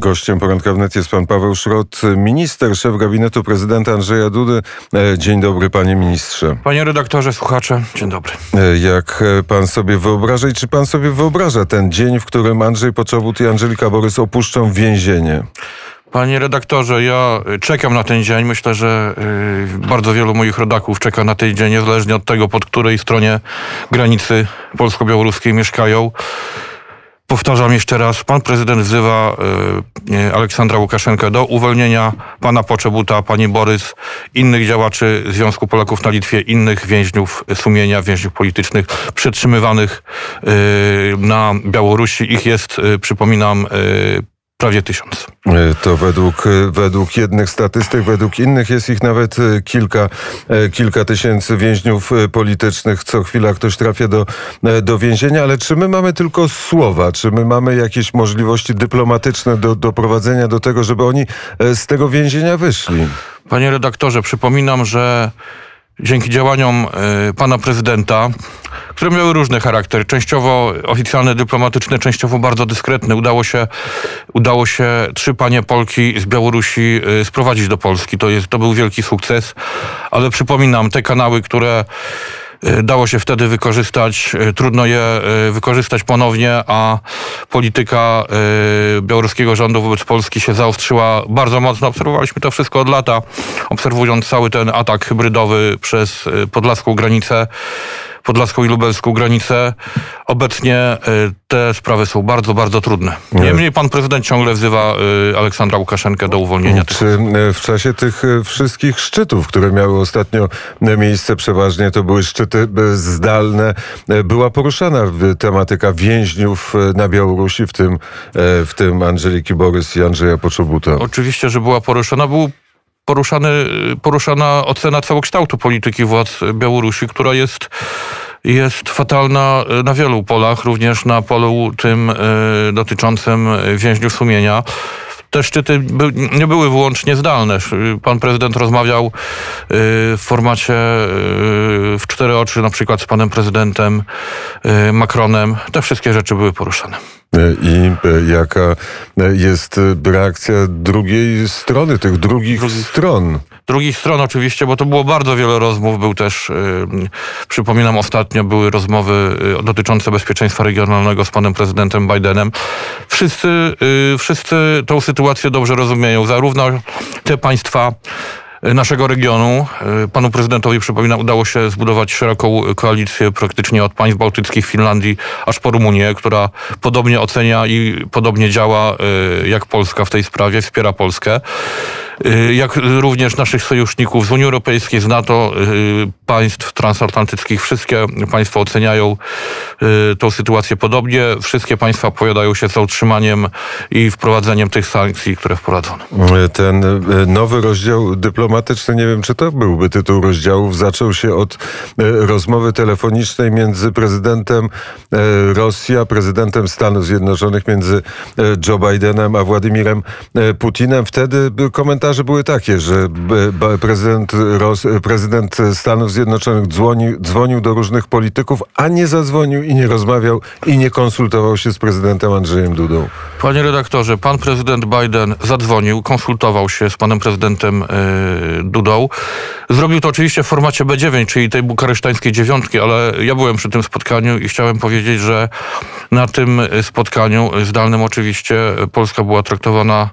Gościem poranka wnet jest pan Paweł Szrot, minister, szef gabinetu prezydenta Andrzeja Dudy. E, dzień dobry, panie ministrze. Panie redaktorze, słuchacze, dzień dobry. E, jak pan sobie wyobraża i czy pan sobie wyobraża ten dzień, w którym Andrzej Poczobut i Angelika Borys opuszczą więzienie? Panie redaktorze, ja czekam na ten dzień. Myślę, że bardzo wielu moich rodaków czeka na ten dzień, niezależnie od tego, pod której stronie granicy polsko-białoruskiej mieszkają. Powtarzam jeszcze raz, pan prezydent wzywa y, Aleksandra Łukaszenkę do uwolnienia pana Poczobuta, pani Borys, innych działaczy Związku Polaków na Litwie, innych więźniów sumienia, więźniów politycznych przetrzymywanych y, na Białorusi. Ich jest, y, przypominam, prawie tysiąc. To według, według jednych statystyk, według innych jest ich nawet kilka, kilka tysięcy więźniów politycznych. Co chwila ktoś trafia do, do więzienia, ale czy my mamy tylko słowa? Czy my mamy jakieś możliwości dyplomatyczne do doprowadzenia do tego, żeby oni z tego więzienia wyszli? Panie redaktorze, przypominam, że dzięki działaniom pana prezydenta które miały różny charakter. Częściowo oficjalny, dyplomatyczny, częściowo bardzo dyskretny. Udało się, udało się trzy panie Polki z Białorusi y, sprowadzić do Polski. To, jest, to był wielki sukces. Ale przypominam, te kanały, które dało się wtedy wykorzystać, y, trudno je wykorzystać ponownie, a polityka białoruskiego rządu wobec Polski się zaostrzyła bardzo mocno. Obserwowaliśmy to wszystko od lata, obserwując cały ten atak hybrydowy przez podlaską granicę podlaską i lubelską granicę. Obecnie y, te sprawy są bardzo, bardzo trudne. Niemniej pan prezydent ciągle wzywa y, Aleksandra Łukaszenkę do uwolnienia Czy tych w czasie tych y, wszystkich szczytów, które miały ostatnio miejsce przeważnie, to były szczyty zdalne, była poruszana tematyka więźniów na Białorusi, w tym, w tym Angeliki Borys i Andrzeja Poczobuta? Oczywiście, że była poruszana. Był poruszany, poruszana ocena całokształtu polityki władz Białorusi, która jest jest fatalna na wielu polach, również na polu tym y, dotyczącym więźniów sumienia te szczyty nie były wyłącznie zdalne. Pan prezydent rozmawiał y, w formacie y, w cztery oczy, na przykład z panem prezydentem Macronem. Te wszystkie rzeczy były poruszane. I jaka jest reakcja drugiej strony, tych drugich Drugi, stron? Drugich stron oczywiście, bo to było bardzo wiele rozmów. Był też, yy, przypominam ostatnio, były rozmowy dotyczące bezpieczeństwa regionalnego z panem prezydentem Bidenem. Wszyscy, yy, wszyscy tą sytuację dobrze rozumieją. Zarówno te państwa, E, naszego regionu. E, panu prezydentowi, przypominam, udało się zbudować szeroką koalicję praktycznie od państw bałtyckich, Finlandii, aż po Rumunię, która podobnie ocenia i podobnie działa e, jak Polska w tej sprawie, wspiera Polskę. Jak również naszych sojuszników z Unii Europejskiej, z NATO, państw transatlantyckich. Wszystkie państwa oceniają tą sytuację podobnie. Wszystkie państwa opowiadają się za utrzymaniem i wprowadzeniem tych sankcji, które wprowadzono. Ten nowy rozdział dyplomatyczny nie wiem czy to byłby tytuł rozdziałów, zaczął się od rozmowy telefonicznej między prezydentem Rosji a prezydentem Stanów Zjednoczonych, między Joe Bidenem a Władimirem Putinem. Wtedy komentarze były takie, że prezydent, Ros prezydent Stanów Zjednoczonych dzwonił, dzwonił do różnych polityków, a nie zadzwonił i nie rozmawiał i nie konsultował się z prezydentem Andrzejem Dudą. Panie redaktorze, pan prezydent Biden zadzwonił, konsultował się z panem prezydentem Dudą. Zrobił to oczywiście w formacie B9, czyli tej bukaresztańskiej dziewiątki, ale ja byłem przy tym spotkaniu i chciałem powiedzieć, że na tym spotkaniu zdalnym oczywiście Polska była traktowana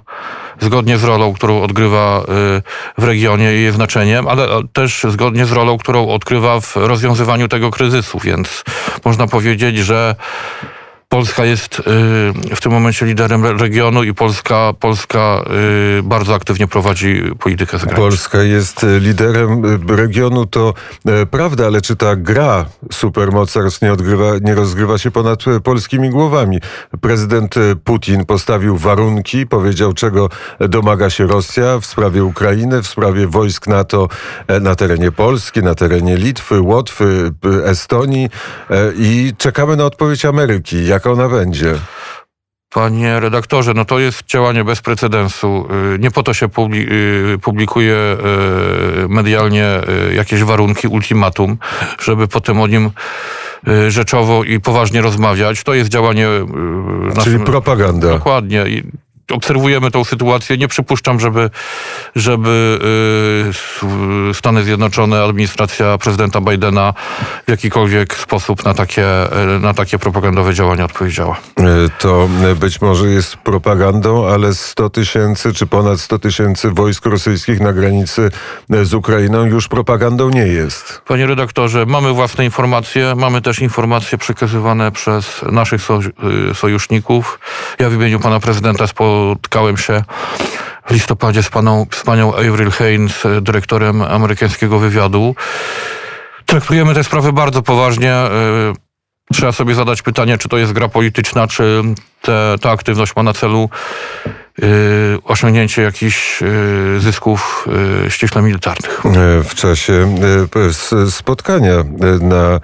zgodnie z rolą, którą odgrywa y, w regionie i jej znaczeniem, ale też zgodnie z rolą, którą odgrywa w rozwiązywaniu tego kryzysu, więc można powiedzieć, że Polska jest y, w tym momencie liderem regionu i Polska, Polska y, bardzo aktywnie prowadzi politykę zagraniczną. Polska jest y, liderem regionu, to prawda, ale czy ta gra supermocarstw nie, odgrywa, nie rozgrywa się ponad polskimi głowami? Prezydent Putin postawił warunki, powiedział, czego domaga się Rosja w sprawie Ukrainy, w sprawie wojsk NATO e, na terenie Polski, na terenie Litwy, Łotwy, Estonii e, i czekamy na odpowiedź Ameryki. Jak jaka ona będzie? Panie redaktorze, no to jest działanie bez precedensu. Y, nie po to się y, publikuje y, medialnie jakieś warunki, ultimatum, żeby potem o nim rzeczowo i poważnie rozmawiać. To jest działanie... Czyli propaganda. Dokładnie. Obserwujemy tą sytuację. Nie przypuszczam, żeby, żeby y, Stany Zjednoczone, administracja prezydenta Bidena w jakikolwiek sposób na takie, y, na takie propagandowe działania odpowiedziała. To być może jest propagandą, ale 100 tysięcy czy ponad 100 tysięcy wojsk rosyjskich na granicy z Ukrainą już propagandą nie jest. Panie redaktorze, mamy własne informacje, mamy też informacje przekazywane przez naszych so, y, sojuszników. Ja w imieniu pana prezydenta spotkałem się w listopadzie z, paną, z panią Avril Haines, y, dyrektorem amerykańskiego wywiadu. Traktujemy te sprawy bardzo poważnie. y, Trzeba sobie zadać pytanie, czy to jest gra polityczna, czy te, ta aktywność ma na celu osiągnięcie jakichś y, zysków y, ściśle militarnych. E, W czasie e, spotkania e, na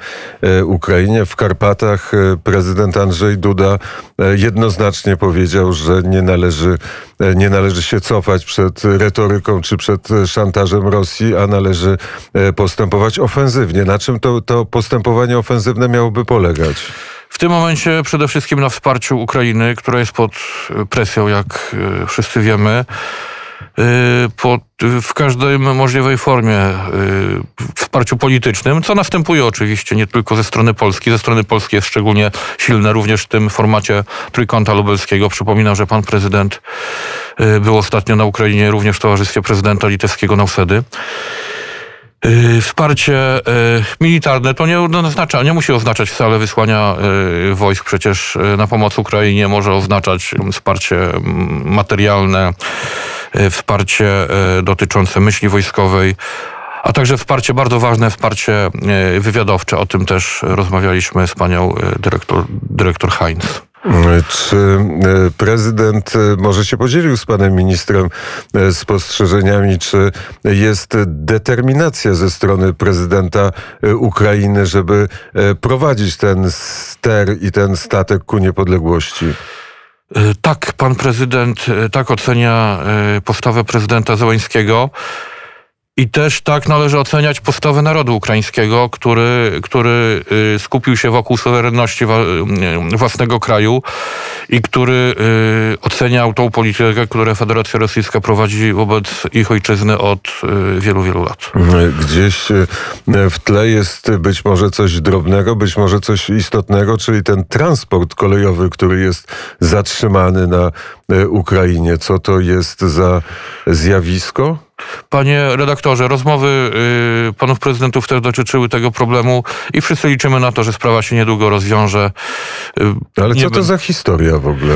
Ukrainie w Karpatach prezydent Andrzej Duda jednoznacznie powiedział, że nie należy, nie należy się cofać przed retoryką czy przed szantażem Rosji, a należy postępować ofensywnie. Na czym to, to postępowanie ofensywne miałoby polegać? W tym momencie przede wszystkim na wsparciu Ukrainy, która jest pod e, presją, jak e, wszyscy wiemy, e, pod, w każdej możliwej formie wsparciu politycznym, co następuje oczywiście nie tylko ze strony Polski. Ze strony Polski jest szczególnie silne również w tym formacie trójkąta lubelskiego. Przypominam, że pan prezydent był ostatnio na Ukrainie również w towarzystwie prezydenta litewskiego Nausedy. Y, Wsparcie y, militarne to nie oznacza, nie musi oznaczać wcale wysłania y, wojsk. Przecież y, na pomoc Ukrainie może oznaczać mm, wsparcie mm, materialne, y, wsparcie y, dotyczące myśli wojskowej, a także wsparcie, bardzo ważne wsparcie y, wywiadowcze. O tym też rozmawialiśmy z panią y, dyrektor, dyrektor Heinz. Czy e, prezydent e, może się podzielił z panem ministrem e, spostrzeżeniami, czy jest determinacja ze strony prezydenta Ukrainy, żeby prowadzić ten ster i ten statek ku niepodległości? Tak, pan prezydent tak ocenia postawę prezydenta Zełańskiego. I też tak należy oceniać postawę narodu ukraińskiego, który, który y, skupił się wokół suwerenności y, własnego kraju i który y, oceniał tą politykę, którą Federacja Rosyjska prowadzi wobec ich ojczyzny od wielu, wielu lat. Gdzieś w tle jest być może coś drobnego, być może coś istotnego, czyli ten transport kolejowy, który jest zatrzymany na Ukrainie. Co to jest za zjawisko? Panie redaktorze, rozmowy y, panów prezydentów też dotyczyły tego problemu i wszyscy liczymy na to, że sprawa się niedługo rozwiąże. Y, Ale co to za historia w ogóle?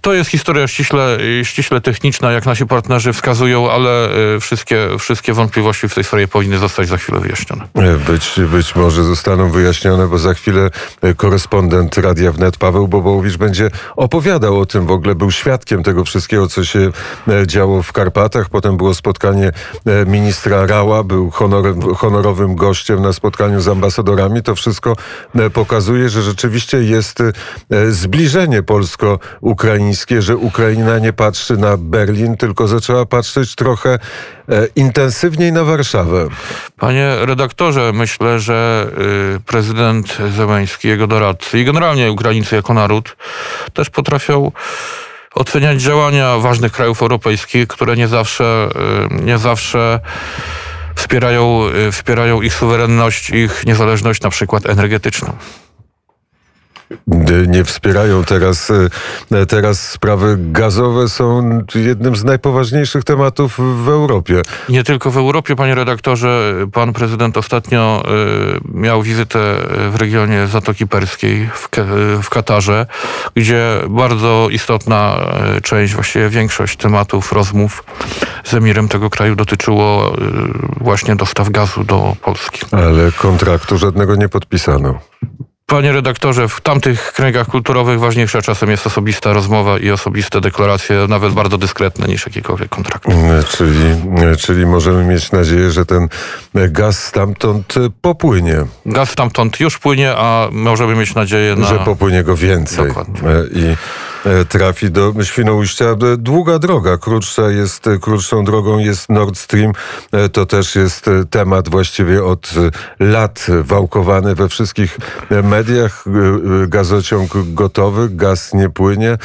To jest historia ściśle, ściśle techniczna, jak nasi partnerzy wskazują, ale y, wszystkie, wszystkie wątpliwości w tej sprawie powinny zostać za chwilę wyjaśnione. E, Być, być może zostaną wyjaśnione, bo za chwilę e, korespondent Radia Wnet Paweł Bobołowicz będzie opowiadał o tym, w ogóle był świadkiem tego wszystkiego, co się e, działo w Karpatach. Potem było spotkanie e, ministra Rała, był honorem, honorowym gościem na spotkaniu z ambasadorami. To wszystko e, pokazuje, że rzeczywiście jest e, zbliżenie polsko-ukraińskie, że Ukraina nie patrzy na Berlin, tylko zaczęła patrzeć trochę intensywniej na Warszawę. Panie redaktorze, myślę, że y, prezydent Zełański, jego doradcy i generalnie Ukraińcy jako naród też potrafią oceniać działania ważnych krajów europejskich, które nie zawsze, y, nie zawsze wspierają, y, wspierają ich suwerenność, ich niezależność na przykład energetyczną. Nie wspierają teraz. e, Teraz sprawy gazowe są jednym z najpoważniejszych tematów w Europie. Nie tylko w Europie, panie redaktorze. Pan prezydent ostatnio y, miał wizytę w regionie Zatoki Perskiej w, Katarze, gdzie bardzo istotna y, część, właściwie większość tematów rozmów z emirem tego kraju dotyczyło właśnie dostaw gazu do Polski. Ale kontraktu żadnego nie podpisano. Panie redaktorze, w tamtych kręgach kulturowych ważniejsza czasem jest osobista rozmowa i osobiste deklaracje, nawet bardzo dyskretne niż jakiekolwiek kontrakt. E, Czyli, czyli możemy mieć nadzieję, że ten gaz stamtąd popłynie, Gaz stamtąd już płynie, a możemy mieć nadzieję na... że popłynie go więcej. Dokładnie. E, I trafi do Świnoujścia. E, Długa droga, krótsza jest, e, krótszą drogą jest Nord Stream. E, To też jest e, temat właściwie od e, lat wałkowany we wszystkich e, mediach. E, e, Gazociąg gotowy, gaz nie płynie.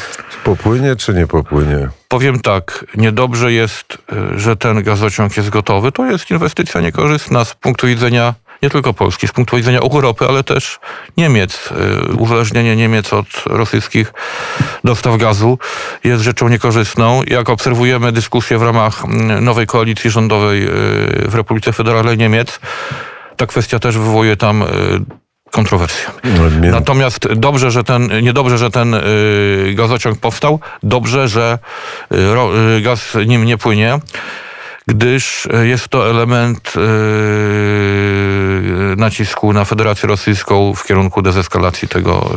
Popłynie czy nie popłynie? Powiem tak, niedobrze jest, że ten gazociąg jest gotowy. To jest inwestycja niekorzystna z punktu widzenia nie tylko Polski, z punktu widzenia Europy, ale też Niemiec. Y, Uzależnienie Niemiec od rosyjskich dostaw gazu jest rzeczą niekorzystną. Jak obserwujemy dyskusję w ramach mm, nowej koalicji rządowej y, w Republice Federalnej Niemiec, ta kwestia też wywołuje tam y, kontrowersje. Mie- Natomiast dobrze, że ten, niedobrze, że ten gazociąg powstał, dobrze, że gaz nim nie płynie, gdyż y, jest to element y, nacisku na Federację Rosyjską w kierunku dezeskalacji tego,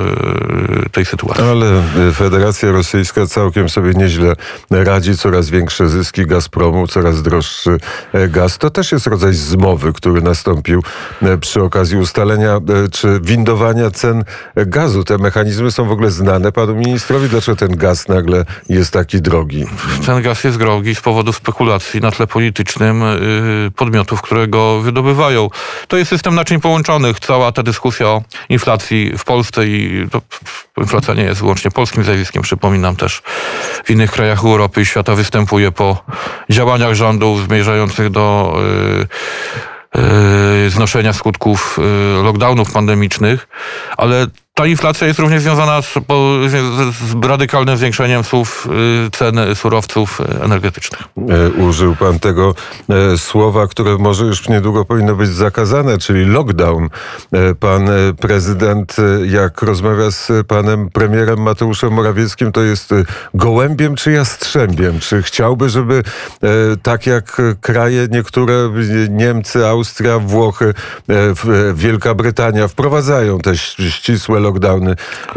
tej sytuacji. Ale Federacja Rosyjska całkiem sobie nieźle radzi, coraz większe zyski Gazpromu, coraz droższy e, gaz. To też jest rodzaj zmowy, który nastąpił e, przy okazji ustalenia e, czy windowania cen gazu. Te mechanizmy są w ogóle znane panu ministrowi. Dlaczego ten gaz nagle jest taki drogi? Ten gaz jest drogi z powodu spekulacji na tle politycznym y, podmiotów, które go wydobywają. To jest system naczyń połączonych. Cała ta dyskusja o inflacji w Polsce i to, inflacja nie jest wyłącznie polskim zjawiskiem, przypominam też w innych krajach Europy i świata występuje po działaniach rządów zmierzających do y, y, znoszenia skutków lockdownów pandemicznych, ale ta inflacja jest również związana z, z, radykalnym zwiększeniem słów y, cen surowców energetycznych. E, Użył pan tego e, słowa, które może już niedługo powinno być zakazane, czyli lockdown. E, Pan prezydent, jak rozmawia z panem premierem Mateuszem Morawieckim, to jest gołębiem czy jastrzębiem? Czy chciałby, żeby tak jak kraje niektóre, Niemcy, Austria, Włochy, Wielka Brytania wprowadzają te ścisłe lockdowny?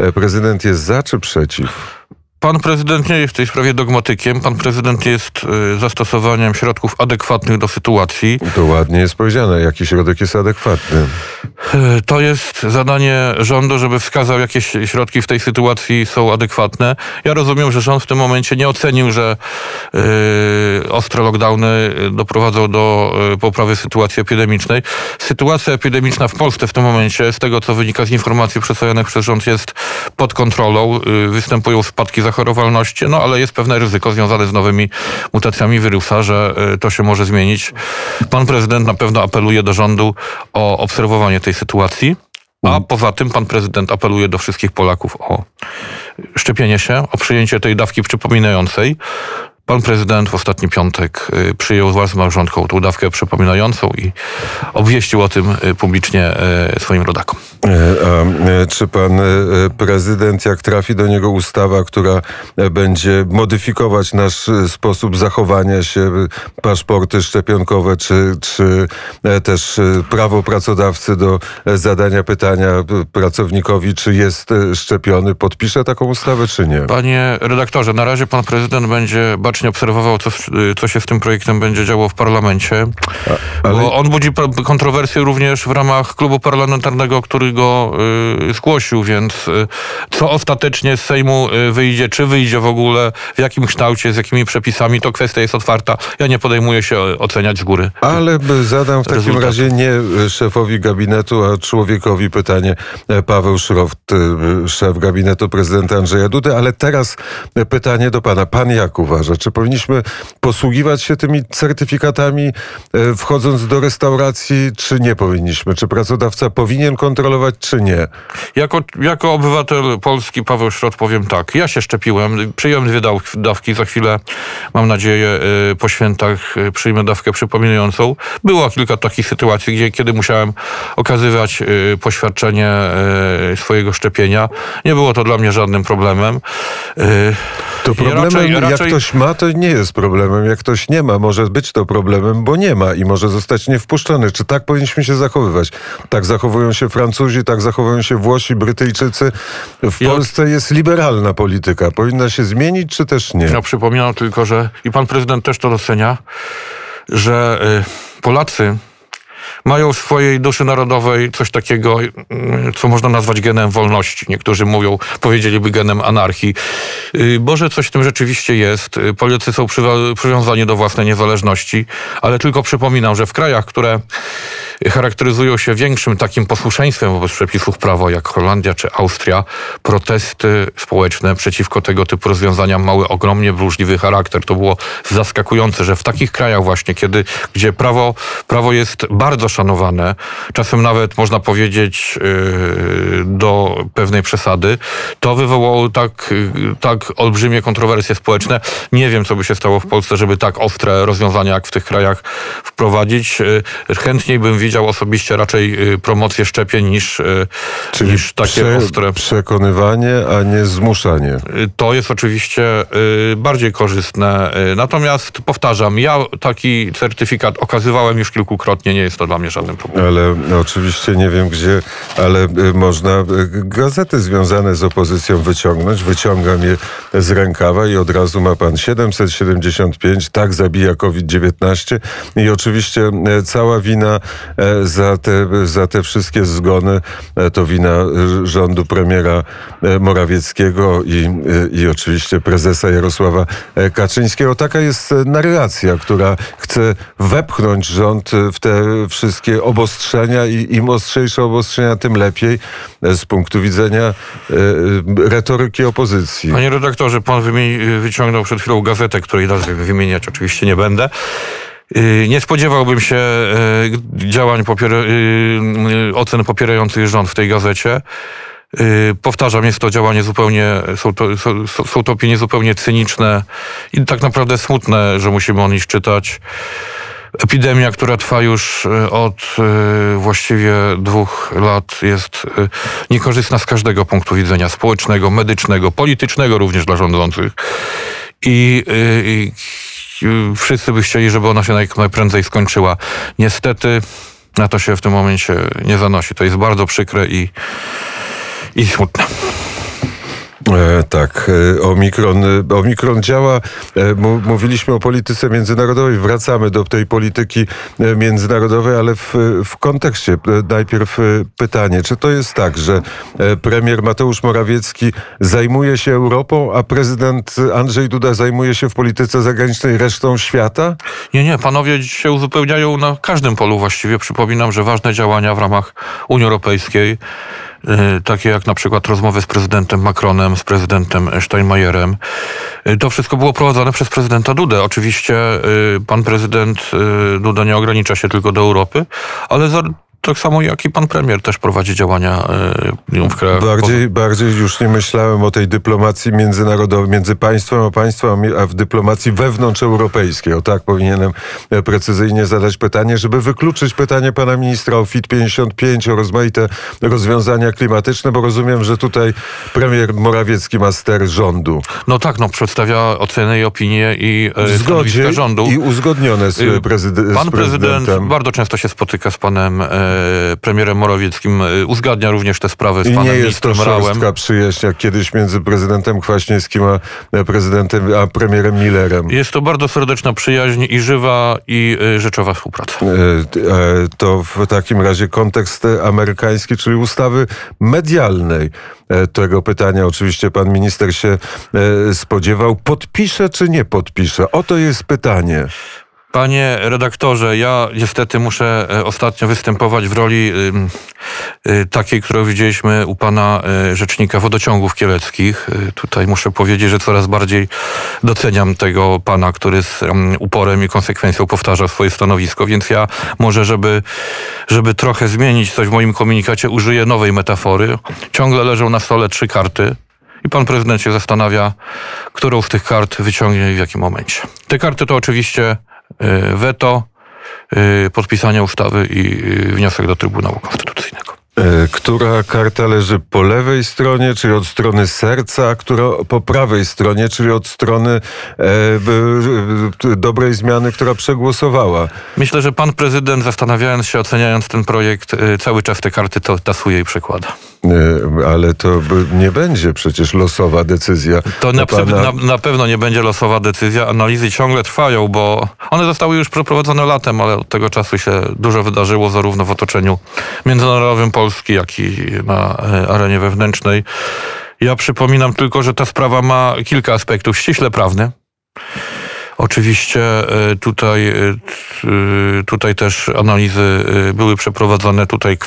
E, Prezydent jest za czy przeciw? Pan prezydent nie jest w tej sprawie dogmatykiem. Pan prezydent jest y, zastosowaniem środków adekwatnych do sytuacji. To ładnie jest powiedziane, jaki środek jest adekwatny. Y, To jest zadanie rządu, żeby wskazał, jakie środki w tej sytuacji są adekwatne. Ja rozumiem, że rząd w tym momencie nie ocenił, że y, ostre lockdowny doprowadzą do poprawy sytuacji epidemicznej. Sytuacja epidemiczna w Polsce w tym momencie, z tego co wynika z informacji przedstawionych przez rząd, jest pod kontrolą. Występują spadki zachorowalności, no ale jest pewne ryzyko związane z nowymi mutacjami wirusa, że y, to się może zmienić. Pan prezydent na pewno apeluje do rządu o obserwowanie tej sytuacji. A poza tym pan prezydent apeluje do wszystkich Polaków o szczepienie się, o przyjęcie tej dawki przypominającej. Pan prezydent w ostatni piątek y, przyjął z małżonką tą dawkę przypominającą i obwieścił o tym y, publicznie y, swoim rodakom. E, A e, czy pan e, prezydent, jak trafi do niego ustawa, która będzie modyfikować nasz sposób zachowania się, paszporty szczepionkowe, czy, czy też prawo pracodawcy do zadania pytania pracownikowi, czy jest szczepiony, podpisze taką ustawę, czy nie? Panie redaktorze, na razie pan prezydent będzie bacznie obserwował, co, co się z tym projektem będzie działo w parlamencie. ale- Bo on budzi kontrowersje również w ramach klubu parlamentarnego, który go y, zgłosił, więc y, co ostatecznie z Sejmu y, wyjdzie, czy wyjdzie w ogóle, w jakim kształcie, z jakimi przepisami, to kwestia jest otwarta. Ja nie podejmuję się oceniać z góry. Ale by zadam w takim Rezultatu. razie nie szefowi gabinetu, a człowiekowi pytanie. Paweł Szroft, szef gabinetu prezydenta Andrzeja Dudy, ale teraz pytanie do pana. Pan jak uważa, czy powinniśmy posługiwać się tymi certyfikatami e, wchodząc do restauracji, czy nie powinniśmy? Czy pracodawca powinien kontrolować, czy nie? Jako, jako obywatel Polski, Paweł Szrot, powiem tak. Ja się szczepiłem, przyjąłem dwie daw- dawki. Za chwilę, mam nadzieję, y, po świętach y, przyjmę dawkę przypominającą. Było kilka takich sytuacji, gdzie, kiedy musiałem okazywać poświadczenie swojego szczepienia. Nie było to dla mnie żadnym problemem. To problemem, raczej- jak raczej- ktoś ma, to nie jest problemem. Jak ktoś nie ma, może być to problemem, bo nie ma i może zostać niewpuszczony. Czy tak powinniśmy się zachowywać? Tak zachowują się Francuzi, tak zachowują się Włosi, Brytyjczycy. W Polsce jest liberalna polityka. Powinna się zmienić, czy też nie? Ja przypominam tylko, że i pan prezydent też to docenia, że y, Polacy mają w swojej duszy narodowej coś takiego, mm, co można nazwać genem wolności. Niektórzy mówią, powiedzieliby genem anarchii. Y, Boże, coś w tym rzeczywiście jest. Y, Polacy są przywiązani do własnej niezależności, ale tylko przypominam, że w krajach, które charakteryzują się większym takim posłuszeństwem wobec przepisów prawa, jak Holandia czy Austria, protesty społeczne przeciwko tego typu rozwiązaniom miały ogromnie burzliwy charakter. To było zaskakujące, że w takich krajach właśnie, kiedy, gdzie prawo, prawo jest bardzo szanowane, czasem nawet można powiedzieć yy, do pewnej przesady, to wywołało tak, yy, tak olbrzymie kontrowersje społeczne. Nie wiem, co by się stało w Polsce, żeby tak ostre rozwiązania jak w tych krajach wprowadzić. Yy, Chętniej bym widział osobiście raczej promocję szczepień niż, yy, niż takie prze- ostre. Przekonywanie, a nie zmuszanie. To jest oczywiście bardziej korzystne. Natomiast powtarzam, ja taki certyfikat okazywałem już kilkukrotnie, nie jest to dla mnie żaden problem. Ale oczywiście nie wiem gdzie, ale y, można y, gazety związane z opozycją wyciągnąć. Wyciągam je z rękawa i od razu ma pan 775, tak zabija COVID-19 i oczywiście e, cała wina za te, za te wszystkie zgony to wina rządu premiera Morawieckiego i, i oczywiście prezesa Jarosława Kaczyńskiego. Taka jest narracja, która chce wepchnąć rząd w te wszystkie obostrzenia i im ostrzejsze obostrzenia, tym lepiej e, z punktu widzenia e, e, retoryki opozycji. Panie redaktorze, pan wyciągnął przed chwilą gazetę, której nazwy wymieniać oczywiście nie będę. Y, Nie spodziewałbym się y, działań, popier- y, y, ocen popierających rząd w tej gazecie. Powtarzam, jest to działanie zupełnie, są to, są to opinie zupełnie cyniczne i tak naprawdę smutne, że musimy o nich czytać. Epidemia, która trwa już y, od y, właściwie dwóch lat, jest y, niekorzystna z każdego punktu widzenia społecznego, medycznego, politycznego również dla rządzących. I, i y, wszyscy by chcieli, żeby ona się jak najprędzej skończyła. Niestety na to się w tym momencie nie zanosi. To jest bardzo przykre i, i smutne. E, tak, e, Omikron, e, Omikron działa. Mówiliśmy o polityce międzynarodowej, wracamy do tej polityki międzynarodowej, ale w, w kontekście najpierw pytanie, czy to jest tak, że premier Mateusz Morawiecki zajmuje się Europą, a prezydent Andrzej Duda zajmuje się w polityce zagranicznej resztą świata? Nie, nie, panowie się uzupełniają na każdym polu właściwie. Przypominam, że ważne działania w ramach Unii Europejskiej, takie jak na przykład rozmowy z prezydentem Macronem, z prezydentem Steinmeierem, y, to wszystko było prowadzone przez prezydenta Dudę. Oczywiście y, pan prezydent y, Duda nie ogranicza się tylko do Europy, ale tak samo jak i pan premier też prowadzi działania y, w krajach Bardziej, bardziej już nie myślałem o tej dyplomacji międzynarodowej, między państwem a państwem, a w dyplomacji wewnątrzeuropejskiej. O tak powinienem e, precyzyjnie zadać pytanie, żeby wykluczyć pytanie pana ministra o FIT 55, o rozmaite rozwiązania klimatyczne, bo rozumiem, że tutaj premier Morawiecki ma ster rządu. No tak, no przedstawia ocenę i opinię i W y, zgodzie rządu. i uzgodnione z, Y, prezyd- Pan prezydent prezydentem. bardzo często się spotyka z panem e, premierem Morawieckim, e, uzgadnia również te sprawy z I nie panem jest to Rałem. przyjaźń, jak kiedyś między prezydentem Kwaśniewskim a e, prezydentem, a premierem Millerem. Jest to bardzo serdeczna przyjaźń i żywa i e, rzeczowa współpraca. E, e, To w takim razie kontekst e, amerykański, czyli ustawy medialnej. E, Tego pytania oczywiście pan minister się e, spodziewał. Podpisze czy nie podpisze? Oto jest pytanie. Panie redaktorze, ja niestety muszę e, ostatnio występować w roli y, takiej, którą widzieliśmy u pana e, rzecznika wodociągów kieleckich. Y, Tutaj muszę powiedzieć, że coraz bardziej doceniam tego pana, który z uporem i konsekwencją powtarza swoje stanowisko, więc ja może, żeby, żeby trochę zmienić coś w moim komunikacie, użyję nowej metafory. Ciągle leżą na stole trzy karty. I pan prezydent się zastanawia, którą z tych kart wyciągnie i w jakim momencie. Te karty to oczywiście weto, y, podpisanie ustawy i y, wniosek do Trybunału Konstytucyjnego. E, która karta leży po lewej stronie, czyli od strony serca, a która po prawej stronie, czyli od strony e, b, dobrej zmiany, która przegłosowała? Myślę, że pan prezydent, zastanawiając się, oceniając ten projekt, e, cały czas te karty to tasuje i przekłada. E, ale to nie będzie przecież losowa decyzja. To na, pana... na, na, pewno nie będzie losowa decyzja. Analizy ciągle trwają, bo one zostały już przeprowadzone latem, ale od tego czasu się dużo wydarzyło, zarówno w otoczeniu międzynarodowym Polski, jak i na e, arenie wewnętrznej. Ja przypominam tylko, że ta sprawa ma kilka aspektów ściśle prawny. Oczywiście e, tutaj, e, tutaj też analizy były przeprowadzone. Tutaj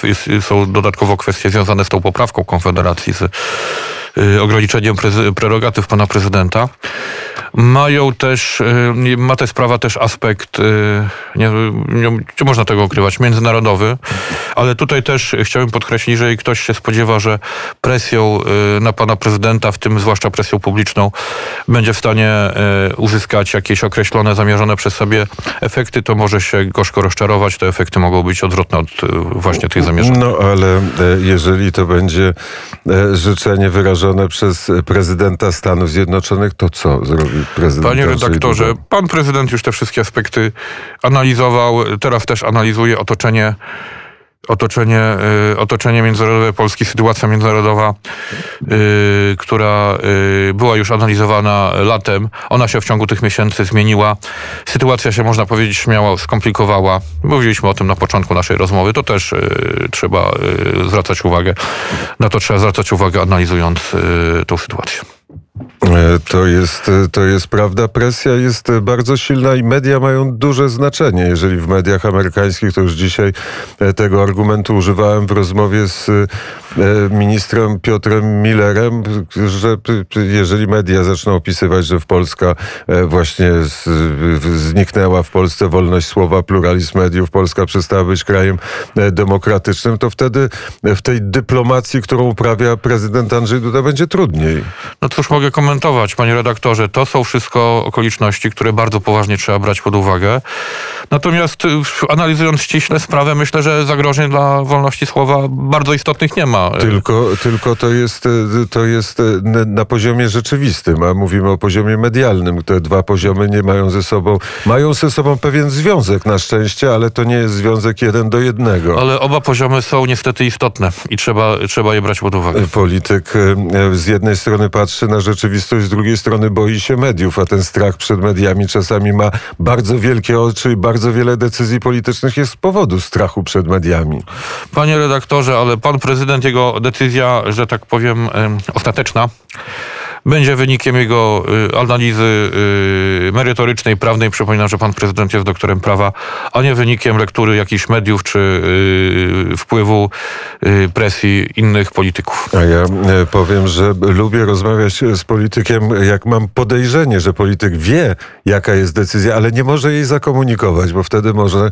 są dodatkowo kwestie związane z tą poprawką Konfederacji, z ograniczeniem prerogatyw pana prezydenta. Mają też, y, ma ta sprawa też aspekt, y, nie, nie, czy można tego ukrywać, międzynarodowy, ale tutaj też chciałbym podkreślić, że jeżeli ktoś się spodziewa, że presją y, na pana prezydenta, w tym zwłaszcza presją publiczną, będzie w stanie uzyskać jakieś określone, zamierzone przez sobie efekty, to może się gorzko rozczarować. Te efekty mogą być odwrotne od właśnie tych zamierzonych. No ale jeżeli to będzie życzenie wyrażone przez prezydenta Stanów Zjednoczonych, to co zrobi prezydent. Panie redaktorze, pan prezydent już te wszystkie aspekty analizował, teraz też analizuje otoczenie otoczenie, y, otoczenie międzynarodowe Polski, sytuacja międzynarodowa, y, która y, była już analizowana latem. Ona się w ciągu tych miesięcy zmieniła. Sytuacja się, można powiedzieć, śmiało skomplikowała. Mówiliśmy o tym na początku naszej rozmowy. To też trzeba zwracać uwagę. Na to trzeba zwracać uwagę, analizując tą sytuację. E, to jest, e, to jest prawda. Presja jest e, bardzo silna i media mają duże znaczenie. Jeżeli w mediach amerykańskich, to już dzisiaj tego argumentu używałem w rozmowie z ministrem Piotrem Millerem, że jeżeli media zaczną opisywać, że w Polska właśnie zniknęła w Polsce wolność słowa, pluralizm mediów, Polska przestała być krajem demokratycznym, to wtedy w tej dyplomacji, którą uprawia prezydent Andrzej Duda, będzie trudniej. No cóż mogę komentować, panie redaktorze. To są wszystko okoliczności, które bardzo poważnie trzeba brać pod uwagę. Natomiast y, analizując ściśle sprawę, myślę, że zagrożeń dla wolności słowa bardzo istotnych nie ma. Tylko, tylko to, jest, y, to jest y, na poziomie rzeczywistym, a mówimy o poziomie medialnym. Te dwa poziomy nie mają ze sobą, mają ze sobą pewien związek na szczęście, ale to nie jest związek jeden do jednego. Ale oba poziomy są niestety istotne i trzeba, trzeba je brać pod uwagę. Polityk z jednej strony patrzy na rzeczywistość, z drugiej strony boi się mediów, a ten strach przed mediami czasami ma bardzo wielkie oczy i bardzo wiele decyzji politycznych jest z powodu strachu przed mediami. Panie redaktorze, ale pan prezydent, jego decyzja, że tak powiem, ostateczna, będzie wynikiem jego y, analizy y, merytorycznej, prawnej. Przypominam, że pan prezydent jest doktorem prawa, a nie wynikiem lektury jakichś mediów czy y, wpływu presji innych polityków. A ja powiem, że lubię rozmawiać z politykiem, jak mam podejrzenie, że polityk wie, jaka jest decyzja, ale nie może jej zakomunikować, bo wtedy może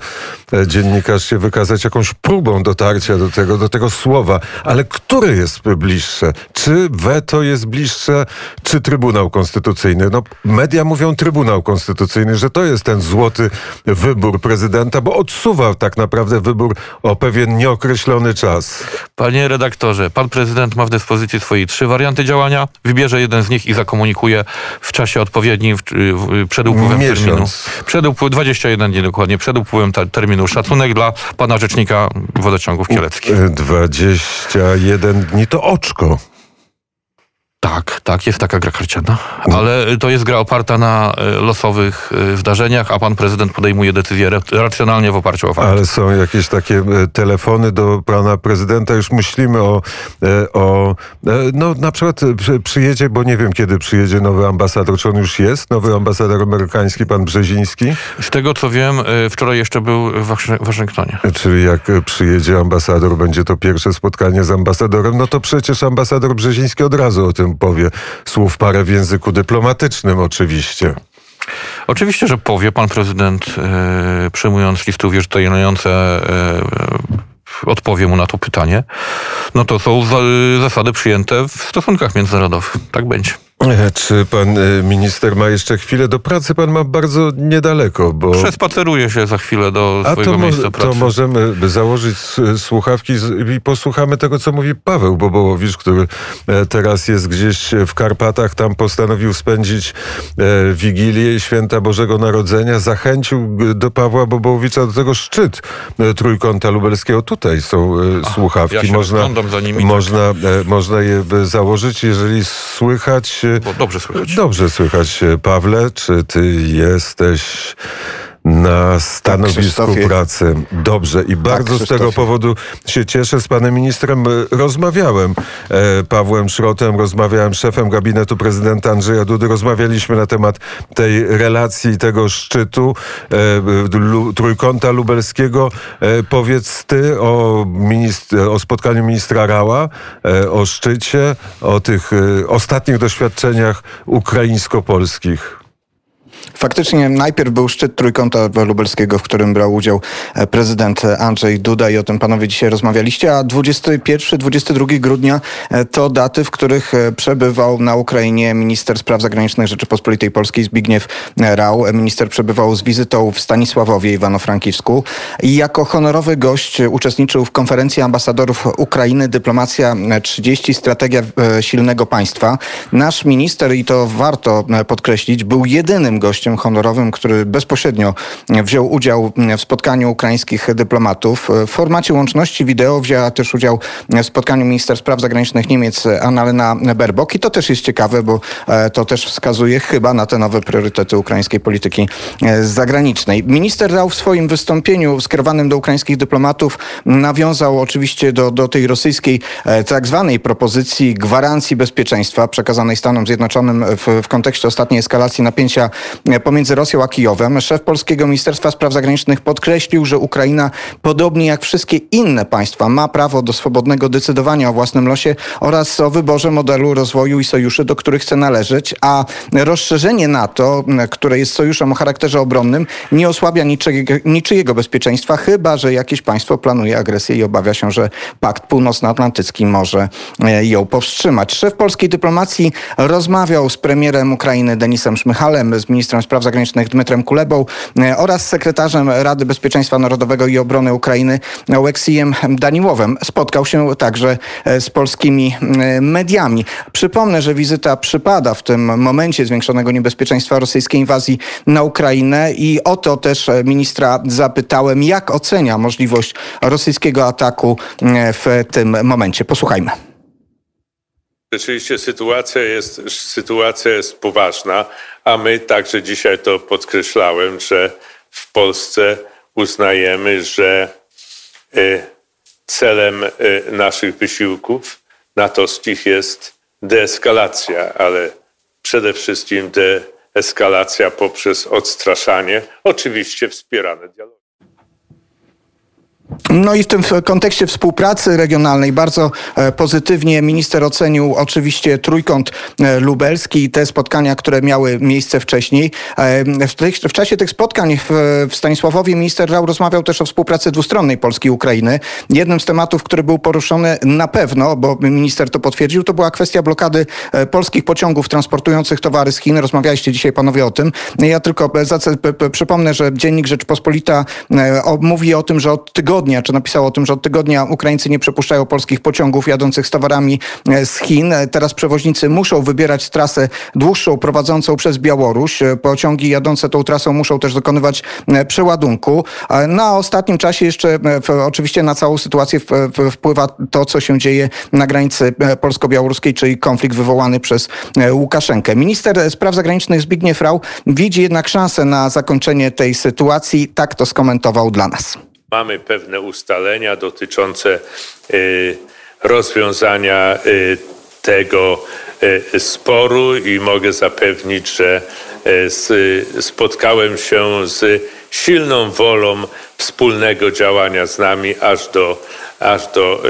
e, dziennikarz się wykazać jakąś próbą dotarcia do tego, do tego słowa. Ale które jest bliższe? Czy weto jest bliższe czy Trybunał Konstytucyjny? No, media mówią Trybunał Konstytucyjny, że to jest ten złoty wybór prezydenta, bo odsuwa tak naprawdę wybór o pewien nieokreślony czas. Panie redaktorze, pan prezydent ma w dyspozycji swoje trzy warianty działania, wybierze jeden z nich i zakomunikuje w czasie odpowiednim, w, w, przed upływem Miesiąc. terminu. Przed upływ, 21 dni dokładnie, przed upływem terminu. Szacunek dla pana rzecznika wodociągów kieleckich. 21 dni to oczko. Tak, tak, jest taka gra karciana, ale to jest gra oparta na e, losowych e, zdarzeniach, a pan prezydent podejmuje decyzje racjonalnie w oparciu o fakty. Ale są jakieś takie e, telefony do pana prezydenta, już myślimy o, o no na przykład przyjedzie, bo nie wiem kiedy przyjedzie nowy ambasador, czy on już jest, nowy ambasador amerykański, pan Brzeziński? Z tego co wiem, wczoraj jeszcze był w Waszyngtonie. Czyli jak przyjedzie ambasador, będzie to pierwsze spotkanie z ambasadorem, no to przecież ambasador Brzeziński od razu o tym powie słów parę w języku dyplomatycznym oczywiście. Oczywiście, że powie pan prezydent, e, przyjmując listy uwierzytelniające, e, odpowie mu na to pytanie. No to są zasady przyjęte w stosunkach międzynarodowych. Tak będzie. E, Czy pan e, minister ma jeszcze chwilę do pracy? Pan ma bardzo niedaleko, bo... Przespaceruję się za chwilę do A swojego to, miejsca pracy. to możemy założyć s- słuchawki i posłuchamy tego, co mówi Paweł Bobołowicz, który e, teraz jest gdzieś w Karpatach. Tam postanowił spędzić e, Wigilię i Święta Bożego Narodzenia. Zachęcił do Pawła Bobołowicza do tego szczyt e, Trójkąta Lubelskiego. Tutaj są e, słuchawki. ja można, nimi, tak. można, e, można je założyć, jeżeli słychać... e, dobrze słychać. Dobrze słychać, e, Pawle. Czy ty jesteś na stanowisku pracy? Dobrze i bardzo z tego powodu się cieszę. Z panem ministrem e, rozmawiałem, e, Pawłem Szrotem, rozmawiałem szefem gabinetu prezydenta Andrzeja Dudy. Rozmawialiśmy na temat tej relacji, tego szczytu e, Trójkąta Lubelskiego. E, powiedz ty o, o spotkaniu ministra Rała, e, o szczycie, o tych e, ostatnich doświadczeniach ukraińsko-polskich. Faktycznie najpierw był szczyt Trójkąta Lubelskiego, w którym brał udział e, prezydent Andrzej Duda i o tym panowie dzisiaj rozmawialiście, a 21-22 grudnia e, to daty, w których e, przebywał na Ukrainie minister spraw zagranicznych Rzeczypospolitej Polskiej Zbigniew. E, Minister przebywał z wizytą w Stanisławowie, Iwano-Frankiwsku i jako honorowy gość uczestniczył w konferencji ambasadorów Ukrainy Dyplomacja 30 Strategia silnego państwa. Nasz minister, i to warto podkreślić, był jedynym gościem honorowym, który bezpośrednio wziął udział w spotkaniu ukraińskich dyplomatów. W formacie łączności wideo wzięła też udział w spotkaniu minister spraw zagranicznych Niemiec Annalena Baerbock i to też jest ciekawe, bo e, to też wskazuje chyba na te nowe priorytety ukraińskiej polityki e, zagranicznej. Minister Rał w swoim wystąpieniu skierowanym do ukraińskich dyplomatów nawiązał oczywiście do, do tej rosyjskiej e, tak zwanej propozycji gwarancji bezpieczeństwa przekazanej Stanom Zjednoczonym w, w kontekście ostatniej eskalacji napięcia pomiędzy Rosją a Kijowem. Szef polskiego Ministerstwa Spraw Zagranicznych podkreślił, że Ukraina, podobnie jak wszystkie inne państwa, ma prawo do swobodnego decydowania o własnym losie oraz o wyborze modelu rozwoju i sojuszy, do których chce należeć, a rozszerzenie NATO, które jest sojuszem o charakterze obronnym, nie osłabia niczyjego, niczyjego bezpieczeństwa, chyba że jakieś państwo planuje agresję i obawia się, że Pakt Północnoatlantycki może e, ją powstrzymać. Szef polskiej dyplomacji rozmawiał z premierem Ukrainy Denisem Szmychalem, z ministrem spraw zagranicznych Dmytrem Kulebą e, oraz sekretarzem Rady Bezpieczeństwa Narodowego i Obrony Ukrainy Oleksijem Daniłowem. Spotkał się także e, z polskimi e, mediami. Przypomnę, że wizyta przypada w tym momencie zwiększonego niebezpieczeństwa rosyjskiej inwazji na Ukrainę i o to też ministra zapytałem, jak ocenia możliwość rosyjskiego ataku w tym momencie. Posłuchajmy. Rzeczywiście sytuacja jest, sytuacja jest poważna, a my także dzisiaj to podkreślałem, że w Polsce uznajemy, że y, celem y, naszych wysiłków natowskich jest deeskalacja, ale przede wszystkim deeskalacja poprzez odstraszanie, oczywiście wspierane dialogiem. No i w tym kontekście współpracy regionalnej bardzo e, pozytywnie minister ocenił oczywiście trójkąt e, lubelski i te spotkania, które miały miejsce wcześniej. E, W, tych, w czasie tych spotkań w, w Stanisławowie minister Rał rozmawiał też o współpracy dwustronnej Polski i Ukrainy. Jednym z tematów, który był poruszony na pewno, bo minister to potwierdził, to była kwestia blokady polskich pociągów transportujących towary z Chin. Rozmawialiście dzisiaj panowie o tym. Ja tylko przypomnę, że Dziennik Rzeczpospolita mówi o tym, że od tygodnia, czy napisał o tym, że od tygodnia Ukraińcy nie przepuszczają polskich pociągów jadących z towarami e, z Chin. E, Teraz przewoźnicy muszą wybierać trasę dłuższą prowadzącą przez Białoruś. E, Pociągi jadące tą trasą muszą też dokonywać przeładunku. Na ostatnim czasie jeszcze oczywiście na całą sytuację wpływa to, co się dzieje na granicy polsko-białoruskiej, czyli konflikt wywołany przez Łukaszenkę. Minister spraw zagranicznych Zbigniew Rau widzi jednak szansę na zakończenie tej sytuacji. Tak to skomentował dla nas. Mamy pewne ustalenia dotyczące y, rozwiązania y, tego y, sporu i mogę zapewnić, że spotkałem się z silną wolą wspólnego działania z nami aż do, aż do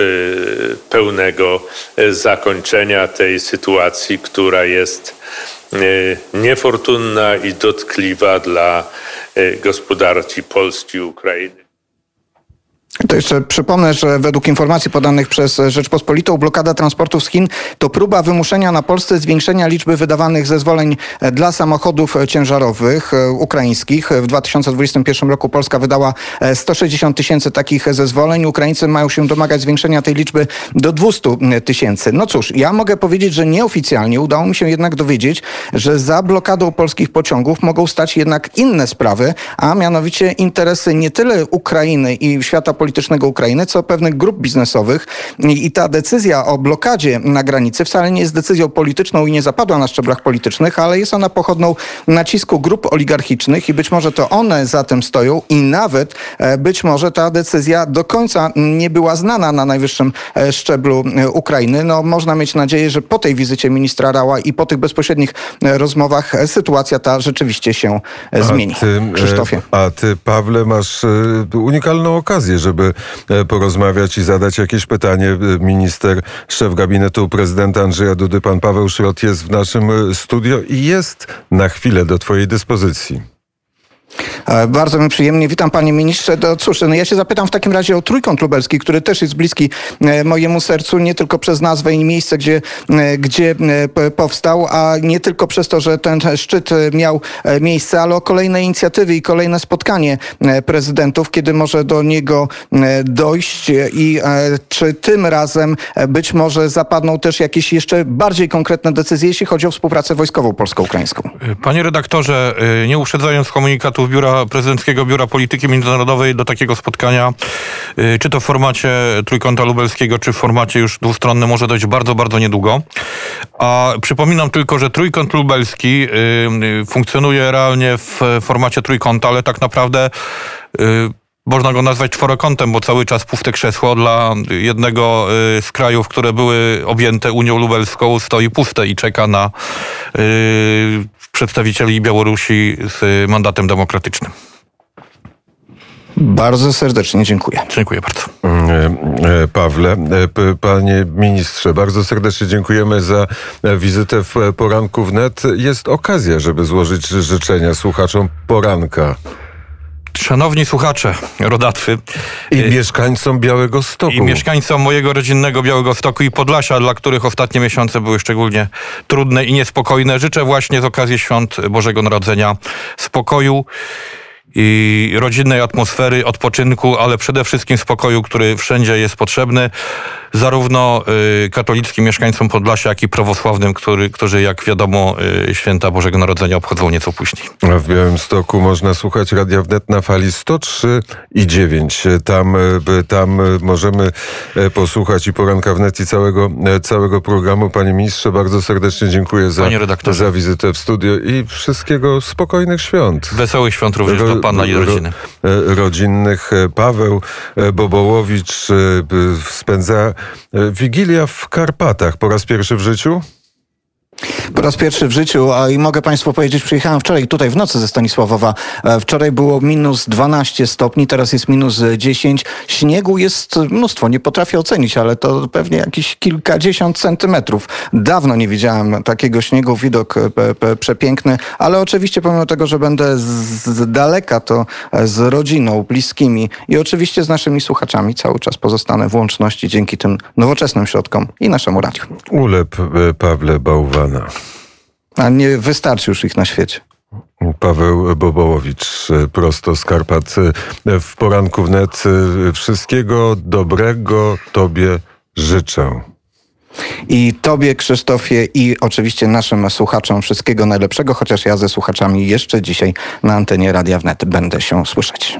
pełnego zakończenia tej sytuacji, która jest niefortunna i dotkliwa dla gospodarki Polski i Ukrainy. To jeszcze przypomnę, że według informacji podanych przez Rzeczpospolitą blokada transportów z Chin to próba wymuszenia na Polsce zwiększenia liczby wydawanych zezwoleń dla samochodów ciężarowych e, ukraińskich. W 2021 roku Polska wydała 160 tysięcy takich zezwoleń. Ukraińcy mają się domagać zwiększenia tej liczby do 200 tysięcy. No cóż, ja mogę powiedzieć, że nieoficjalnie udało mi się jednak dowiedzieć, że za blokadą polskich pociągów mogą stać jednak inne sprawy, a mianowicie interesy nie tyle Ukrainy i świata politycznego, politycznego Ukrainy, co pewnych grup biznesowych. I ta decyzja o blokadzie na granicy wcale nie jest decyzją polityczną i nie zapadła na szczeblach politycznych, ale jest ona pochodną nacisku grup oligarchicznych i być może to one za tym stoją i nawet e, być może ta decyzja do końca nie była znana na najwyższym e, szczeblu e, Ukrainy. No, można mieć nadzieję, że po tej wizycie ministra Rała i po tych bezpośrednich rozmowach sytuacja ta rzeczywiście się zmieni. Ty, Krzysztofie. A ty, Pawle, masz unikalną okazję, żeby żeby e, porozmawiać i zadać jakieś pytanie. E, minister, szef gabinetu prezydenta Andrzeja Dudy, pan Paweł Szrot jest w naszym e, studio i jest na chwilę do twojej dyspozycji. E, bardzo mi przyjemnie. Witam panie ministrze. To cóż, no ja się zapytam w takim razie o Trójkąt Lubelski, który też jest bliski e, mojemu sercu, nie tylko przez nazwę i miejsce, gdzie, e, gdzie powstał, a nie tylko przez to, że ten szczyt miał miejsce, ale o kolejne inicjatywy i kolejne spotkanie prezydentów, kiedy może do niego dojść i czy tym razem być może zapadną też jakieś jeszcze bardziej konkretne decyzje, jeśli chodzi o współpracę wojskową polsko-ukraińską. Panie redaktorze, nie uprzedzając komunikatu biura, prezydenckiego Biura Polityki Międzynarodowej do takiego spotkania, y, czy to w formacie Trójkąta Lubelskiego, czy w formacie już dwustronnym może dojść bardzo, bardzo niedługo. A przypominam tylko, że Trójkąt Lubelski y, y, funkcjonuje realnie w formacie trójkąta, ale tak naprawdę można go nazwać czworokątem, bo cały czas puste krzesło dla jednego z krajów, które były objęte Unią Lubelską, stoi puste i czeka na przedstawicieli Białorusi z mandatem demokratycznym. Bardzo serdecznie dziękuję. Dziękuję bardzo. Mm, e, e, Pawle, e, panie ministrze, bardzo serdecznie dziękujemy za wizytę w poranku wnet. Jest okazja, żeby złożyć życzenia słuchaczom poranka. Szanowni słuchacze, rodacy. I y, mieszkańcom Białego Stoku. I mieszkańcom mojego rodzinnego Białego Stoku i Podlasia, dla których ostatnie miesiące były szczególnie trudne i niespokojne. Życzę właśnie z okazji świąt Bożego Narodzenia spokoju i rodzinnej atmosfery, odpoczynku, ale przede wszystkim spokoju, który wszędzie jest potrzebny zarówno y, katolickim mieszkańcom Podlasia, jak i prawosławnym, który, którzy, jak wiadomo, y, święta Bożego Narodzenia obchodzą nieco później. W Białymstoku można słuchać Radia Wnet na fali 103 i 9. Tam, y, tam możemy posłuchać i poranka wnet i całego, całego programu. Panie ministrze, bardzo serdecznie dziękuję za, za wizytę w studio i wszystkiego spokojnych świąt. Wesołych świąt również ro, do pana i rodziny. Ro, rodzinnych. Paweł Bobowicz spędza Wigilia w Karpatach po raz pierwszy w życiu? Po raz pierwszy w życiu, a i mogę Państwu powiedzieć, przyjechałem wczoraj tutaj w nocy ze Stanisławowa. E, wczoraj było minus 12 stopni, teraz jest minus 10. Śniegu jest mnóstwo, nie potrafię ocenić, ale to pewnie jakieś kilkadziesiąt centymetrów. Dawno nie widziałem takiego śniegu, widok e, przepiękny, ale oczywiście pomimo tego, że będę z daleka, to e, z rodziną, bliskimi i oczywiście z naszymi słuchaczami cały czas pozostanę w łączności dzięki tym nowoczesnym środkom i naszemu radiu. Ulep Pawle Bałwana. A nie wystarczy już ich na świecie. Paweł Bobołowicz, prosto z Karpat w poranku wnet. Wszystkiego dobrego Tobie życzę. I Tobie, Krzysztofie, i oczywiście naszym słuchaczom wszystkiego najlepszego, chociaż ja ze słuchaczami jeszcze dzisiaj na antenie Radia Wnet będę się słyszeć.